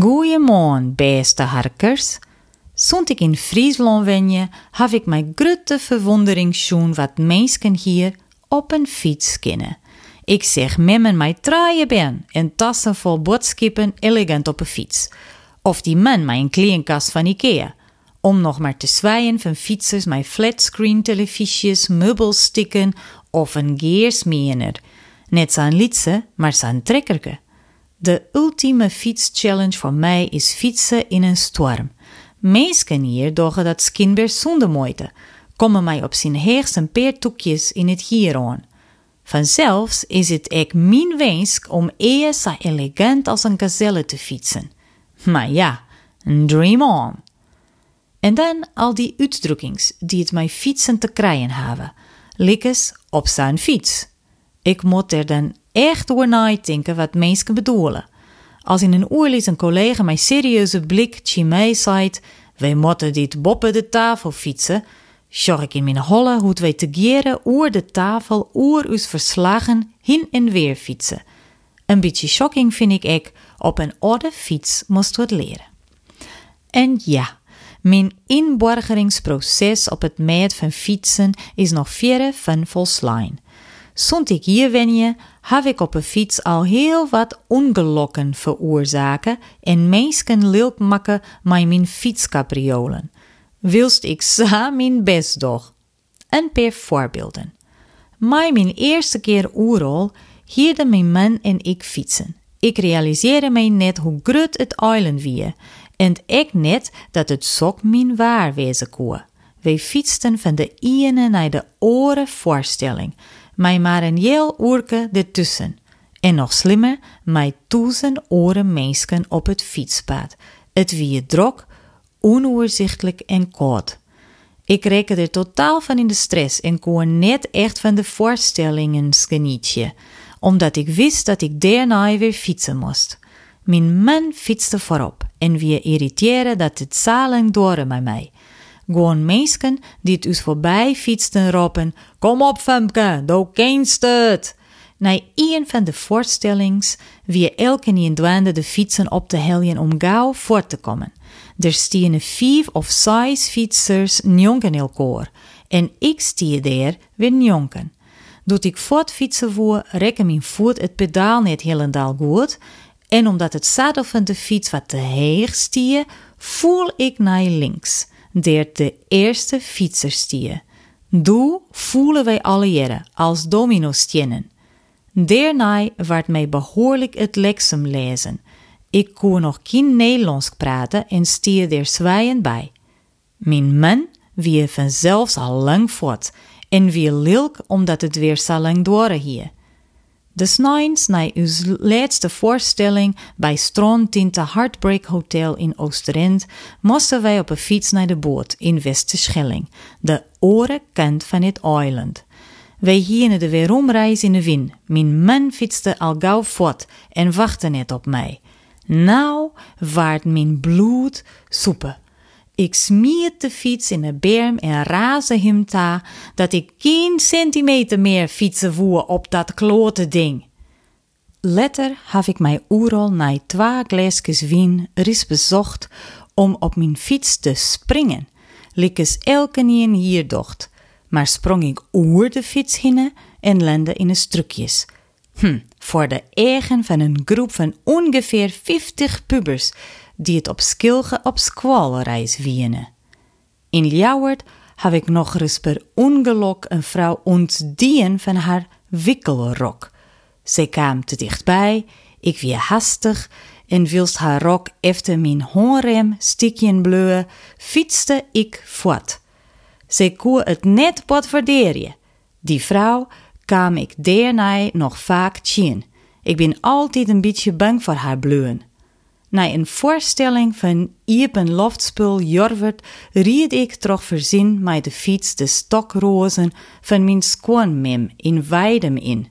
Goeiemorgen, beste harkers. Zond ik in Friesland wenje, heb ik mijn grote verwondering schoen wat mensen hier op een fiets kennen. Ik zeg memmen mij traaien ben en tassen vol botskippen elegant op een fiets. Of die man mijn kleenkast van Ikea. Om nog maar te zwijgen van fietsers mijn flatscreen televisies, meubelstikken of een geersmeener. Net zijn liedse, maar zijn trekkerke. De ultieme fietschallenge voor mij is fietsen in een storm. Meesken hier doggen dat skinber zonder moeite, komen mij op zijn heerst een paar toekjes in het hieron. Vanzelfs is het mijn wens om eer zo elegant als een gazelle te fietsen. Maar ja, dream on. En dan al die uitdrukkings die het mij fietsen te krijgen hebben. Likkes op zijn fiets. Ik moet er dan echt over nadenken wat mensen bedoelen. Als in een oorlog een collega mijn serieuze blik chimay zei, wij moeten dit boppen de tafel fietsen, zorg ik in mijn holle hoe wij te geren oer de tafel oer us verslagen hin en weer fietsen. Een beetje shocking vind ik ik, op een oude fiets moest het leren. En ja, mijn inborgeringsproces op het meet van fietsen is nog verre van volslijn. Zond ik hier heb ik op een fiets al heel wat ongelokken veroorzaken en meesken lilk makken met mijn fietscapriolen. Wilst ik sa mijn best doch. Een paar voorbeelden. Mij mijn eerste keer oerol hielden mijn man en ik fietsen. Ik realiseerde mij net hoe groot het eiland wie en ik net dat het sok mijn waar wezen koe. Wij fietsten van de ene naar de oren voorstelling mij maar een heel oerke ertussen. En nog slimmer, mij duizend oren mensen op het fietspad. Het wie drok, onoverzichtelijk en koud. Ik reken er totaal van in de stress en kon net echt van de voorstellingen genietje, omdat ik wist dat ik daarna weer fietsen moest. Mijn man fietste voorop en wie irriteerde dat het zalen door bij mij. Gewoon mensen die het us voorbij fietsten roepen: Kom op, Femke, do kennst het. Na een van de voorstellings wie elke in dwaande de fietsen op te heljen om gauw voort te komen. Er stieren vijf of zes fietsers njonken en ik stier daar weer njonken. Doet ik voortfietsen voor, rekken mijn voet het pedaal net helemaal goed en omdat het zadel van de fiets wat te heeg stier, voel ik naar links deert de eerste fietserstier. Doe voelen wij alle jaren als domino-stjenen. Daarna werd mij behoorlijk het leksem lezen. Ik kon nog geen Nederlands praten en stier er zwijgen bij. Mijn man wie vanzelfs al lang voort en wie lilk omdat het weer zo lang door hier. De nijns na uw laatste voorstelling bij Tinte Heartbreak Hotel in Oosterend moesten wij op een fiets naar de boot in Westerschelling, de orenkant van het eiland. Wij hielden de weeromreis in de wind. Mijn man fietste al gauw voort en wachtte net op mij. Nou waard mijn bloed soepen. Ik smiet de fiets in de berm en raasde hem ta dat ik geen centimeter meer fietsen voer op dat klote ding. Letter heb ik mij oeral na twee glaasjes wien ris bezocht om op mijn fiets te springen. Likkes elke nien hier docht, maar sprong ik oer de fiets hinne en lende in de strukjes. Hm, voor de eigen van een groep van ongeveer 50 pubers die het op skilge op squalreis wienen. In Ljouwert heb ik nog eens per ongeluk een vrouw ontdien van haar wikkelrok. Zij kwam te dichtbij, ik wie hastig, en wilst haar rok efter mijn hoorrem stikjen bleuwen, fietste ik voort. Zij koe het net wat verdeerje. Die vrouw kwam ik daarna nog vaak zien. Ik ben altijd een beetje bang voor haar bleuwen. Na een voorstelling van Iepen Loftspul Jorvert ried ik toch verzin met de fiets de stokrozen van mijn schoonmem in Weidem in.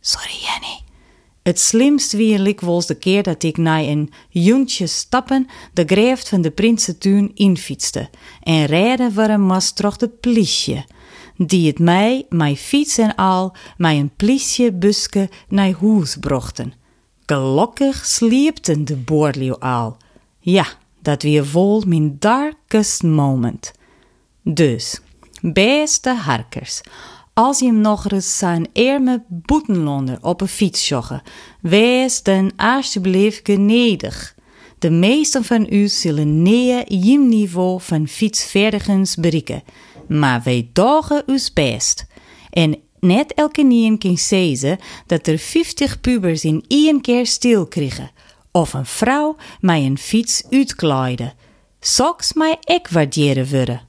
Sorry, Jenny. Het slimst wie likwols de keer dat ik na een juntje stappen de greeft van de Prinsentuin infietste en rijden voor een mast troch de plisje, die het mij, mijn fiets en al, mij een plisje buske naar huis brochten. Gelukkig sliepten de boorleeuw al. Ja, dat weer vol mijn darkest moment. Dus, beste harkers, als je nog eens zijn arme boetenlonder op een fiets joggen, wees dan alsjeblieft genedig. De meesten van u zullen neer je niveau van fietsvaardigens bereiken, maar wij dogen uw best. En net elke nien kan zeggen dat er 50 pubers in één keer stil kregen, of een vrouw mij een fiets uitklaaide. Soks mij ik waarderen worden.